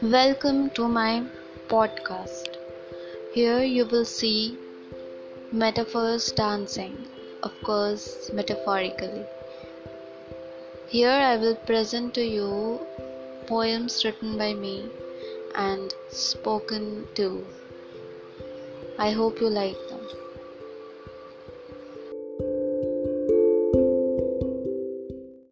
Welcome to my podcast. Here you will see metaphors dancing, of course, metaphorically. Here I will present to you poems written by me and spoken to. I hope you like them.